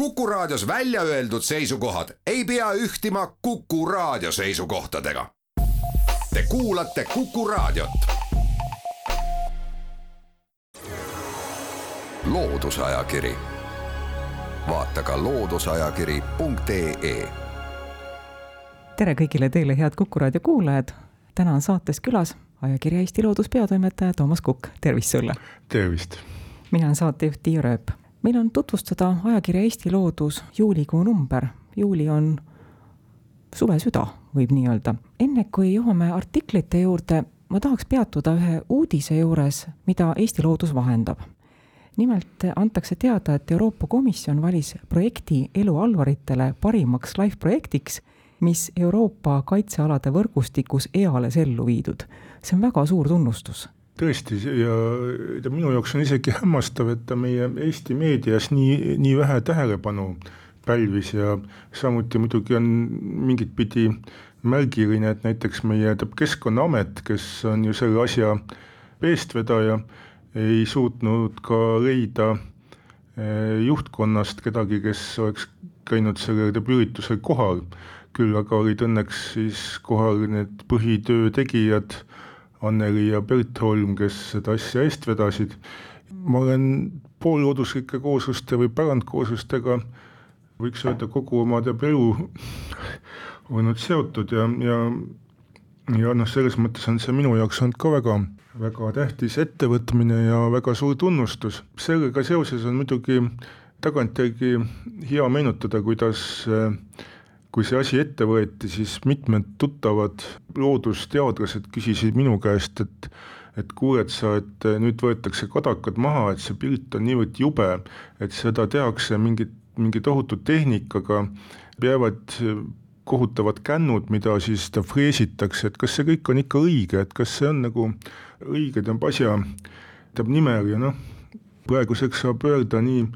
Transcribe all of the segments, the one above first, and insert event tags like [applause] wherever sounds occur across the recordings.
Kuku Raadios välja öeldud seisukohad ei pea ühtima Kuku Raadio seisukohtadega. Te kuulate Kuku Raadiot. loodusajakiri, vaata ka looduseajakiri.ee. tere kõigile teile, head Kuku Raadio kuulajad. täna on saates külas ajakirja Eesti Loodus peatoimetaja Toomas Kukk, tervist sulle! tervist! mina olen saatejuht Tiia Rööp meil on tutvustada ajakirja Eesti Loodus juulikuu number. juuli on suvesüda, võib nii öelda. enne kui jõuame artiklite juurde, ma tahaks peatuda ühe uudise juures, mida Eesti Loodus vahendab. nimelt antakse teada, et Euroopa Komisjon valis projekti Elu alvaritele parimaks live projektiks, mis Euroopa kaitsealade võrgustikus eales ellu viidud. see on väga suur tunnustus tõesti, ja, ja minu jaoks on isegi hämmastav, et ta meie Eesti meedias nii, nii vähe tähelepanu pälvis ja samuti muidugi on mingit pidi märgiline, et näiteks meie Keskkonnaamet, kes on ju selle asja eestvedaja, ei suutnud ka leida eh, juhtkonnast kedagi, kes oleks käinud sellel üritusel kohal, küll aga olid õnneks siis kohal need põhitöö tegijad Anneli ja Bert Holm, kes seda asja eest vedasid. ma olen poollooduslike koosluste või pärandkooslustega võiks öelda kogu oma teab elu [laughs] olnud seotud ja, ja ja noh, selles mõttes on see minu jaoks olnud ka väga, väga tähtis ettevõtmine ja väga suur tunnustus. sellega seoses on muidugi tagantjärgi hea meenutada, kuidas äh, kui see asi ette võeti, siis mitmed tuttavad loodusteadlased küsisid minu käest, et et kuule, et sa, et nüüd võetakse kadakad maha, et see pilt on niivõrd jube, et seda tehakse mingit, mingi tohutu tehnikaga, jäävad kohutavad kännud, mida siis freesitakse, et kas see kõik on ikka õige, et kas see on nagu õige, tähendab asja, tähendab nimel ja noh, praeguseks saab öelda nii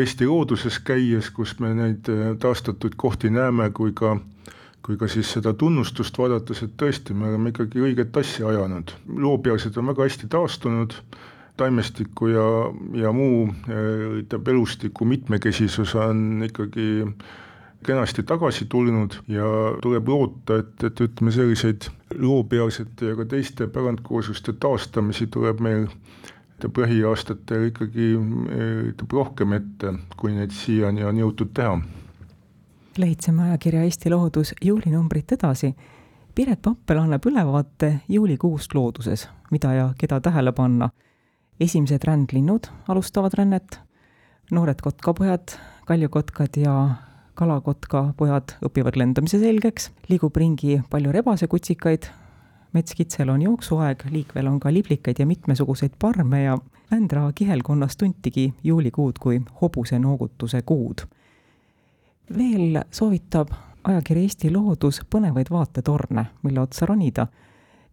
Eesti looduses käies, kus me neid äh, taastatud kohti näeme, kui ka kui ka siis seda tunnustust vaadates, et tõesti, me oleme ikkagi õiget asja ajanud. loopealsed on väga hästi taastunud, taimestiku ja, ja muu äh, ütleme, elustiku mitmekesisus on ikkagi kenasti tagasi tulnud ja tuleb loota, et, et ütleme, selliseid loopealsete ja ka teiste pärandkoosluste taastamisi tuleb meil ütleb lähiaastatel ikkagi ütleb rohkem ette, kui neid siiani on jõutud teha. lehitseme ajakirja Eesti Loodus juulinumbrit edasi. Piret Pappel annab ülevaate juulikuust looduses, mida ja keda tähele panna. esimesed rändlinnud alustavad rännet, noored kotkapojad, kaljukotkad ja kalakotkapojad õpivad lendamise selgeks, liigub ringi palju rebasekutsikaid, metskitsel on jooksuaeg, liikvel on ka liblikaid ja mitmesuguseid parme ja Vändra kihelkonnas tuntigi juulikuud kui hobuse noogutuse kuud. veel soovitab ajakiri Eesti Loodus põnevaid vaatetorne, mille otsa ronida.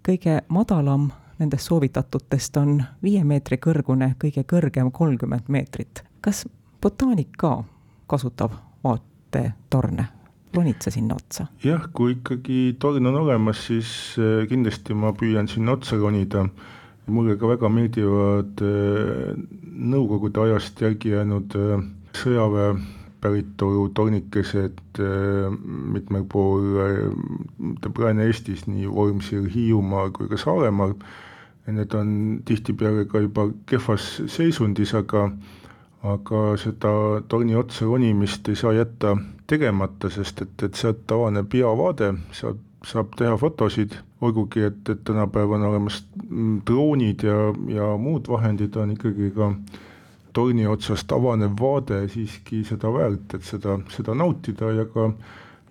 kõige madalam nendest soovitatutest on viie meetri kõrgune, kõige kõrgem kolmkümmend meetrit. kas botaanik ka kasutab vaatetorne? Ronid sa sinna otsa? jah, kui ikkagi torn on olemas, siis äh, kindlasti ma püüan sinna otsa ronida. mulle ka väga meeldivad äh, nõukogude ajast järgi jäänud äh, sõjaväe päritolu tornikesed mitmel pool Lääne-Eestis, nii Vormsil, Hiiumaal kui ka Saaremaal. Need on tihtipeale ka juba kehvas seisundis, aga aga seda torni otsa ronimist ei saa jätta tegemata, sest et, et sealt avaneb hea vaade, sealt saab teha fotosid, olgugi et, et tänapäeval on olemas droonid ja, ja muud vahendid on ikkagi ka torni otsast avanev vaade siiski seda väärt, et seda, seda nautida ja ka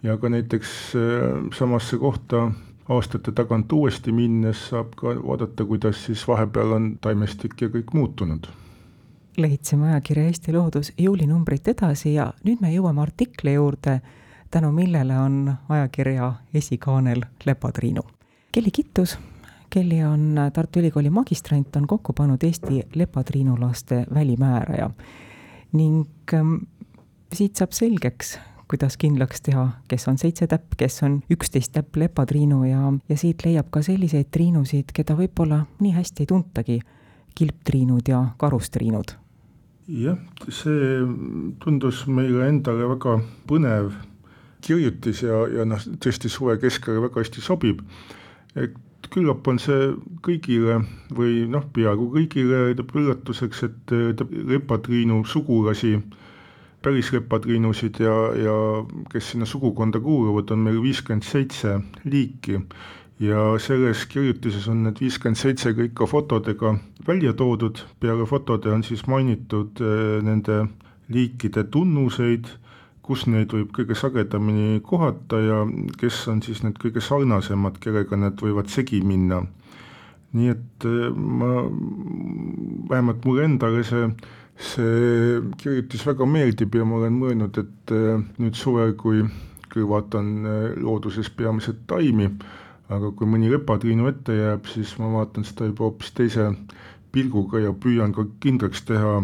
ja ka näiteks äh, samasse kohta aastate tagant uuesti minnes saab ka vaadata, kuidas siis vahepeal on taimestik ja kõik muutunud lehitseme ajakirja Eesti Loodus juulinumbrit edasi ja nüüd me jõuame artikli juurde, tänu millele on ajakirja esikaanel Lepatriinu. Kelly Kittus, Kelly on Tartu Ülikooli magistrant, on kokku pannud Eesti lepatriinulaste välimääraja. Ning ähm, siit saab selgeks, kuidas kindlaks teha, kes on seitse täpp, kes on üksteist täpp lepatriinu ja, ja siit leiab ka selliseid triinusid, keda võib-olla nii hästi ei tuntagi, kilptriinud ja karustriinud jah, see tundus meile endale väga põnev kirjutis ja, ja noh, tõesti suve keskele väga hästi sobib. et küllap on see kõigile või noh, peaaegu kõigile üllatuseks, et lepatriinu sugulasi, päris lepatriinusid ja, ja kes sinna sugukonda kuuluvad, on meil viiskümmend seitse liiki ja selles kirjutises on need viiskümmend seitse kõik ka fotodega välja toodud, peale fotode on siis mainitud eh, nende liikide tunnuseid, kus neid võib kõige sagedamini kohata ja kes on siis need kõige sarnasemad, kellega need võivad segi minna. nii et eh, ma, vähemalt mulle endale see, see kirjutis väga meeldib ja ma olen mõelnud, et eh, nüüd suvel, kui, kui vaatan looduses peamiselt taimi, aga kui mõni lepatriinu ette jääb, siis ma vaatan seda juba hoopis teise pilguga ja püüan ka kindlaks teha,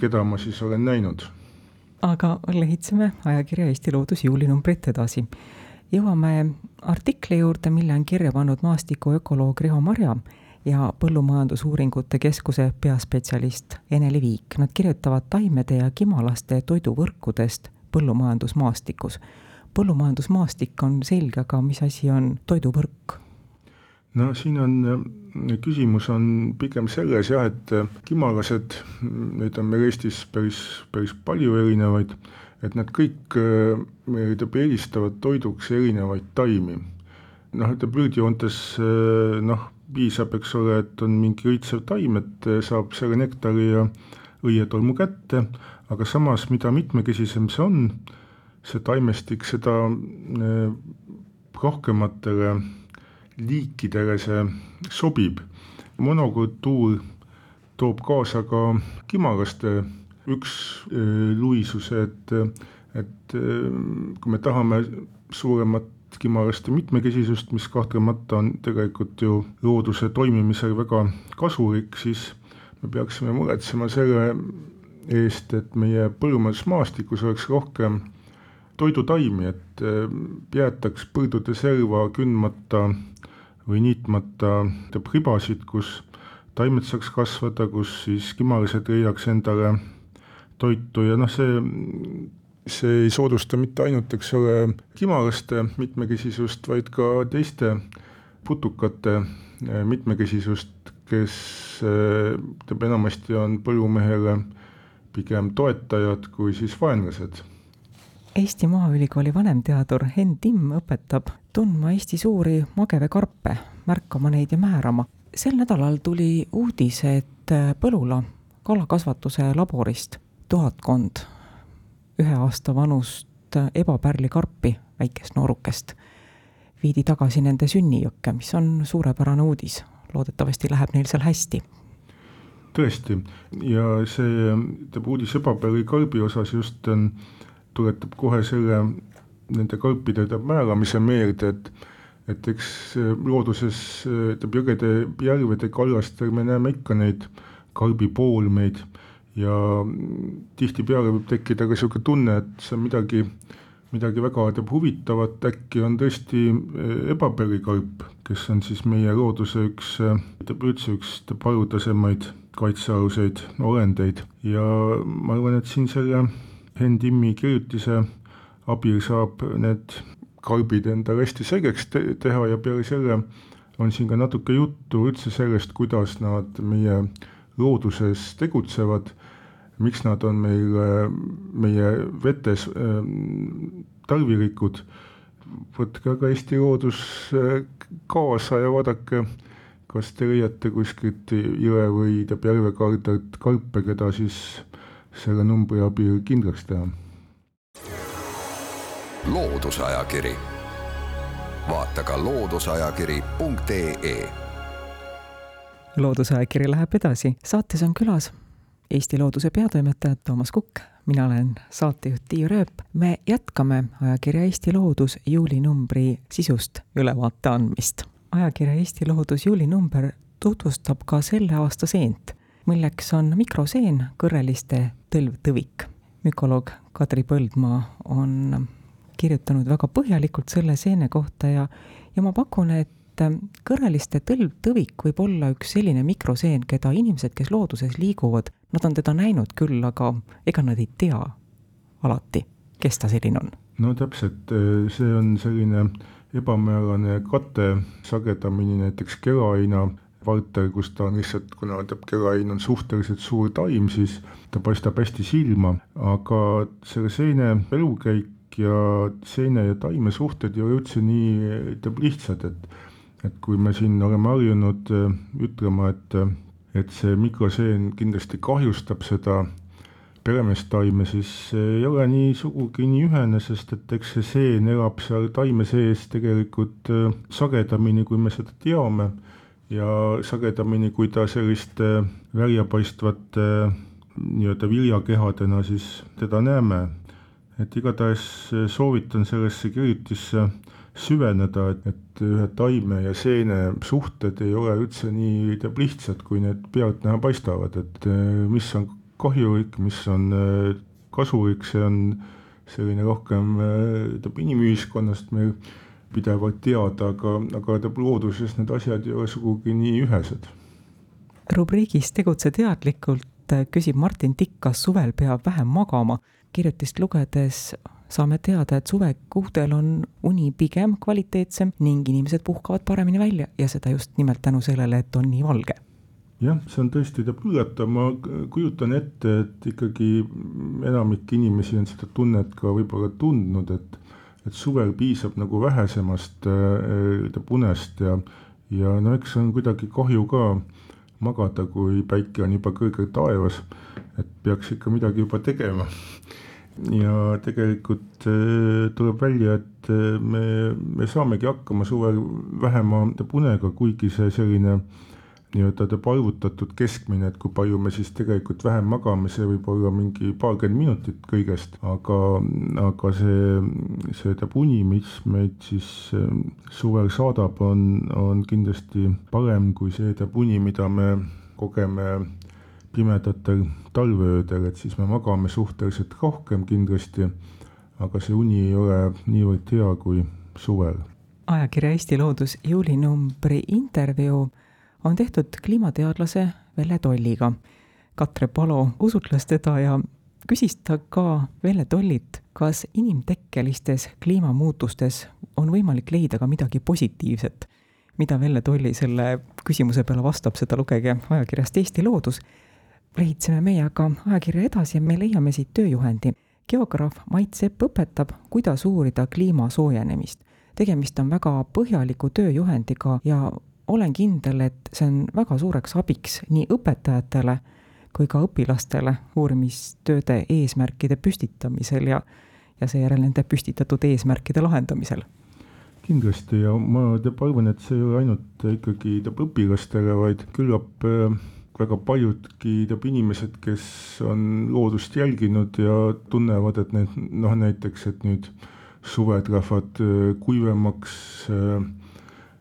keda ma siis olen näinud. aga lehitseme ajakirja Eesti Loodus juulinumbrit edasi. jõuame artikli juurde, mille on kirja pannud maastikuökoloog Riho Marja ja Põllumajandusuuringute Keskuse peaspetsialist Ene-Li Viik. Nad kirjutavad taimede ja kimalaste toiduvõrkudest põllumajandusmaastikus põllumajandusmaastik on selge, aga mis asi on toiduvõrk? no siin on, küsimus on pigem selles jah, et kimalased, neid on meil Eestis päris, päris palju erinevaid, et nad kõik ütleb, eelistavad toiduks erinevaid taimi. noh, ütleb üldjoontes noh, piisab, eks ole, et on mingi õitsev taim, et saab selle nektari ja õietolmu kätte, aga samas, mida mitmekesisem see on, see taimestik, seda äh, rohkematele liikidele see sobib. monokultuur toob kaasa ka kimaraste üks äh, et, et äh, kui me tahame suuremat kimaraste mitmekesisust, mis kahtlemata on tegelikult ju looduse toimimisel väga kasulik, siis me peaksime muretsema selle eest, et meie põllumajandusmaastikus oleks rohkem toidutaimi, et jäetaks põõdude serva kündmata või niitmata ribasid, kus taimed saaks kasvada, kus siis kimalised leiaks endale toitu ja noh, see, see ei soodusta mitte ainult, eks ole, kimalaste mitmekesisust, vaid ka teiste putukate äh, mitmekesisust, kes äh, enamasti on põllumehele pigem toetajad kui siis vaenlased Eesti Maaülikooli vanemteadur Henn Timm õpetab tundma Eesti suuri mageveekarpe, märkama neid ja määrama. sel nädalal tuli uudis, et Põlula kalakasvatuse laborist tuhatkond ühe aasta vanust ebapärlikarpi, väikest noorukest, viidi tagasi nende sünnijõkke, mis on suurepärane uudis. loodetavasti läheb neil seal hästi tõesti, ja see, ütleme uudis ebapärlikarbi osas just on tuletab kohe selle, nende karpide määramise meelde, et et eks looduses, ütleme jõgede, järvede kallastel me näeme ikka neid karbipoolmeid ja tihtipeale võib tekkida ka niisugune tunne, et see on midagi, midagi väga teeb huvitavat, äkki on tõesti ebapärikarp, kes on siis meie looduse üks, ütleme üldse üks haruldasemad kaitsealuseid olendeid. Ja ma arvan, et siin selle Henn Timmi kirjutise abil saab need karbid endale hästi selgeks te teha ja peale selle on siin ka natuke juttu üldse sellest, kuidas nad meie looduses tegutsevad, miks nad on meil, meie vetes äh, tarvilikud, võtke aga Eesti loodus äh, kaasa ja vaadake, kas te leiate kuskilt jõe või järvekaldalt karpe, keda siis selle numbri abil kindlaks teha. loodusajakiri, vaata ka looduseajakiri.ee. loodusajakiri läheb edasi, saates on külas Eesti Looduse peatoimetaja Toomas Kukk, mina olen saatejuht Tiia Rööp. me jätkame ajakirja Eesti Loodus juulinumbri sisust ülevaate andmist. ajakirja Eesti Loodus juulinumber tutvustab ka selle aasta seent milleks on mikroseen, kõrreliste tõlvtõvik. mükoloog Kadri Põldmaa on kirjutanud väga põhjalikult selle seene kohta ja, ja ma pakun, et ähm, kõrreliste tõlvtõvik võib olla üks selline mikroseen, keda inimesed, kes looduses liiguvad, nad on teda näinud küll, aga ega nad ei tea alati, kes ta selline on. no täpselt, äh, see on selline ebamäärane kate, sagedamini näiteks keraina valter, kus ta on lihtsalt, kuna ta kerain on suhteliselt suur taim, siis ta paistab hästi silma, aga selle seene elukäik ja seene ja taime suhted ei ole üldse nii lihtsad, et et kui me siin oleme harjunud äh, ütlema, et, et see mikroseen kindlasti kahjustab seda peremeestaime, siis ei ole nii sugugi nii ühene, sest et eks see seen elab seal taime sees tegelikult äh, sagedamini, kui me seda teame ja sagedamini, kui ta selliste väljapaistvate nii-öelda viljakehadena siis teda näeme. Et igatahes eh, soovitan sellesse kirjutisse süveneda, et, et ühe taime ja seene suhted ei ole üldse nii teab lihtsad, kui need pealtnäha paistavad, et mis on kahjulik, mis on kasulik, see on selline rohkem ütleme inimühiskonnast meil pidevalt teada, aga, aga tähendab looduses need asjad ei ole sugugi nii ühesed. rubriigis Tegutse teadlikult küsib Martin Tikk, kas suvel peab vähem magama kirjutist lugedes saame teada, et suvekuudel on uni pigem kvaliteetsem ning inimesed puhkavad paremini välja ja seda just nimelt tänu sellele, et on nii valge. jah, see on tõesti, teab üllatav, ma kujutan ette, et ikkagi enamik inimesi on seda tunnet ka võib-olla tundnud, et et suvel piisab nagu vähesemast äh, unest ja, ja no eks on kuidagi kahju ka magada, kui päike on juba kõrgel taevas, et peaks ikka midagi juba tegema. Ja tegelikult äh, tuleb välja, et äh, me, me saamegi hakkama suvel vähema unega, kuigi see selline nii-öelda arvutatud keskmine, et kui palju me siis tegelikult vähem magame, see võib olla mingi paarkümmend minutit kõigest, aga, aga see, see teab uni, mis meid siis äh, suvel saadab, on, on kindlasti parem kui see teab uni, mida me kogeme pimedatel talveöödel, et siis me magame suhteliselt rohkem kindlasti, aga see uni ei ole niivõrd hea kui suvel. ajakirja Eesti Loodus juulinumbri intervjuu on tehtud kliimateadlase Velle Tolliga. Katre Palo usutles teda ja küsis ta ka Velle Tollit, kas inimtekkelistes kliimamuutustes on võimalik leida ka midagi positiivset. mida Velle Tolli selle küsimuse peale vastab, seda lugege ajakirjast Eesti Loodus lehitseme meie aga ajakirja edasi ja me leiame siit tööjuhendi. geograaf Mait Sepp õpetab, kuidas uurida kliima soojenemist. tegemist on väga põhjaliku tööjuhendiga ja olen kindel, et see on väga suureks abiks nii õpetajatele kui ka õpilastele uurimistööde eesmärkide püstitamisel ja, ja seejärel nende püstitatud eesmärkide lahendamisel. Kindlasti ja ma arvan, et see ei ole ainult ikkagi õpilastele, vaid küllap äh, väga paljudki inimesed, kes on loodust jälginud ja tunnevad, et need noh, näiteks, et nüüd suved lähevad äh, kuivemaks, äh,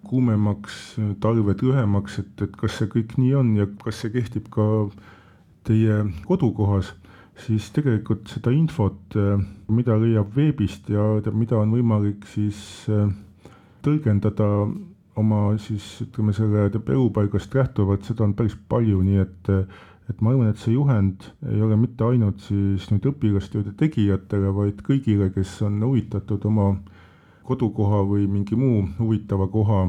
kuumemaks, talved lühemaks, et, et kas see kõik nii on ja kas see kehtib ka teie kodukohas, siis tegelikult seda infot, äh, mida leiab veebist ja mida on võimalik siis tõlgendada oma siis ütleme, selle elupaigast lähtuvalt, seda on päris palju, nii et et ma arvan, et see juhend ei ole mitte ainult siis nüüd õpilastööde tegijatele, vaid kõigile, kes on huvitatud oma kodukoha või mingi muu huvitava koha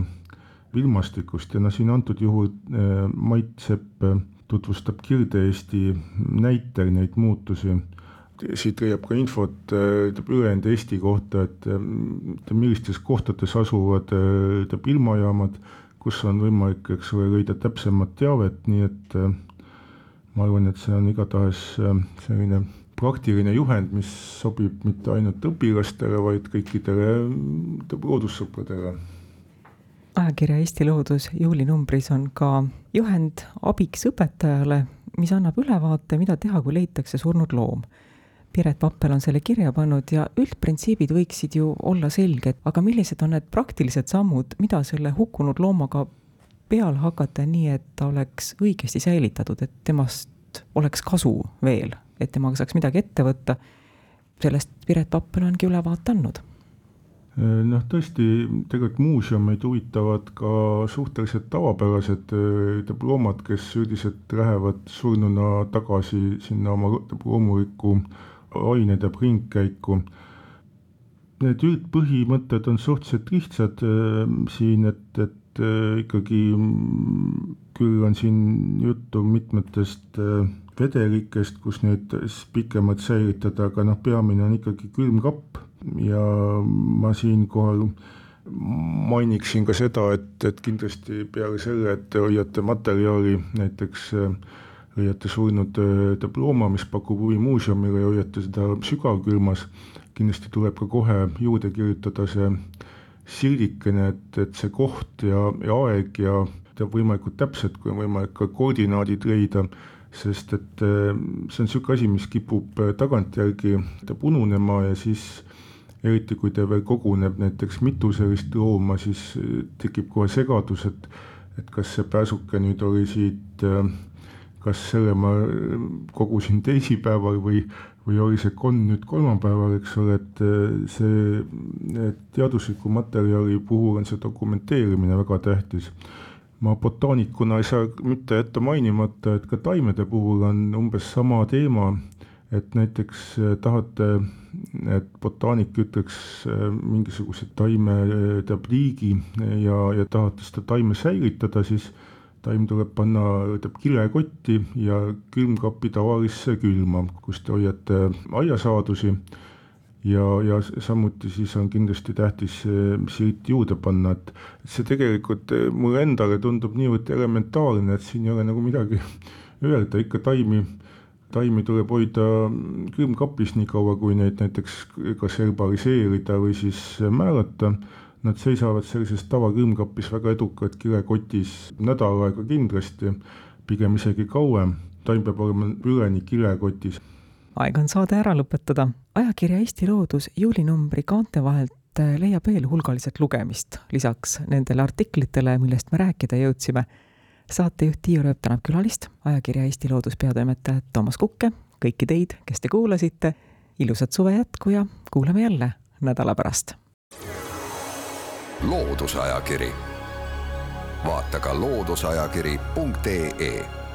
ilmastikust. Ja noh, siin antud juhul eh, Mait Sepp tutvustab Kirde-Eesti näitel neid muutusi. Siit leiab ka infot äh, ülejäänud Eesti kohta, et millistes kohtades asuvad ilmajaamad, kus on võimalik, eks ole, leida täpsemat teavet, nii et ma arvan, et see on igatahes selline praktiline juhend, mis sobib mitte ainult õpilastele, vaid kõikidele loodussõpradele. Ajakirja Eesti Loodus juulinumbris on ka juhend abiks õpetajale, mis annab ülevaate, mida teha, kui leitakse surnud loom. Piret Pappel on selle kirja pannud ja üldprintsiibid võiksid ju olla selged, aga millised on need praktilised sammud, mida selle hukkunud loomaga peale hakata, nii et ta oleks õigesti säilitatud, et temast oleks kasu veel, et temaga saaks midagi ette võtta. sellest Piret Pappel ongi ülevaate andnud noh, tõesti, tegelikult muuseumeid huvitavad ka suhteliselt tavapärased loomad, kes üldiselt lähevad surnuna tagasi sinna oma loomulikku ainedeb ringkäiku. Need üldpõhimõtted on suhteliselt lihtsad siin, et, et ikkagi küll on siin juttu mitmetest vedelikest, kus neid pikemalt säilitada, aga noh, peamine on ikkagi külmkapp. Ja ma siinkohal mainiksin ka seda, et, et kindlasti peale selle, et te hoiate materjali näiteks hoiate surnud looma, mis pakub huvi muuseumile ja hoiate seda sügavkülmas, kindlasti tuleb ka kohe juurde kirjutada see sildikene, et, et see koht ja, ja aeg ja, ja võimalikult täpselt, kui on võimalik ka koordinaadid leida sest et äh, see on niisugune asi, mis kipub äh, tagantjärgi ununema ja siis eriti kui ta veel koguneb näiteks mitu sellist looma, siis äh, tekib kohe segadus, et et kas see pääsuke nüüd oli siit, kas selle ma kogusin teisipäeval või, või oli see konn nüüd kolmapäeval, eks ole, et see teadusliku materjali puhul on see dokumenteerimine väga tähtis ma botaanikuna ei saa mitte jätta mainimata, et ka taimede puhul on umbes sama teema, et näiteks eh, tahate, et botaanik ütleks eh, mingisuguse taime eh, teab liigi ja, ja tahate seda taime säilitada, siis taim tuleb panna, ütleb kilekotti ja külmkapi tavalisse külma, kus te hoiate aiasaadusi ja, ja samuti siis on kindlasti tähtis siit juurde panna, et see tegelikult eh, mulle endale tundub niivõrd elementaarne, et siin ei ole nagu midagi [laughs] öelda, ikka taimi, taimi tuleb hoida külmkapis nii kaua, kui neid näiteks kas herbaliseerida või siis määrata. Nad seisavad sellises tavakülmkapis väga edukalt kilekotis nädal aega kindlasti, pigem isegi kauem. taim peab olema üleni kilekotis aeg on saade ära lõpetada. ajakirja Eesti Loodus juulinumbri kaante vahelt äh, leiab veel hulgaliselt lugemist, lisaks nendele artiklitele, millest me rääkida jõudsime. saatejuht Tiiu Rööp tänab külalist, ajakirja Eesti Loodus peatoimetajat Toomas Kukke, kõiki teid, kes te kuulasite. ilusat suve jätku ja kuulame jälle nädala pärast. loodusajakiri, vaata ka looduseajakiri.ee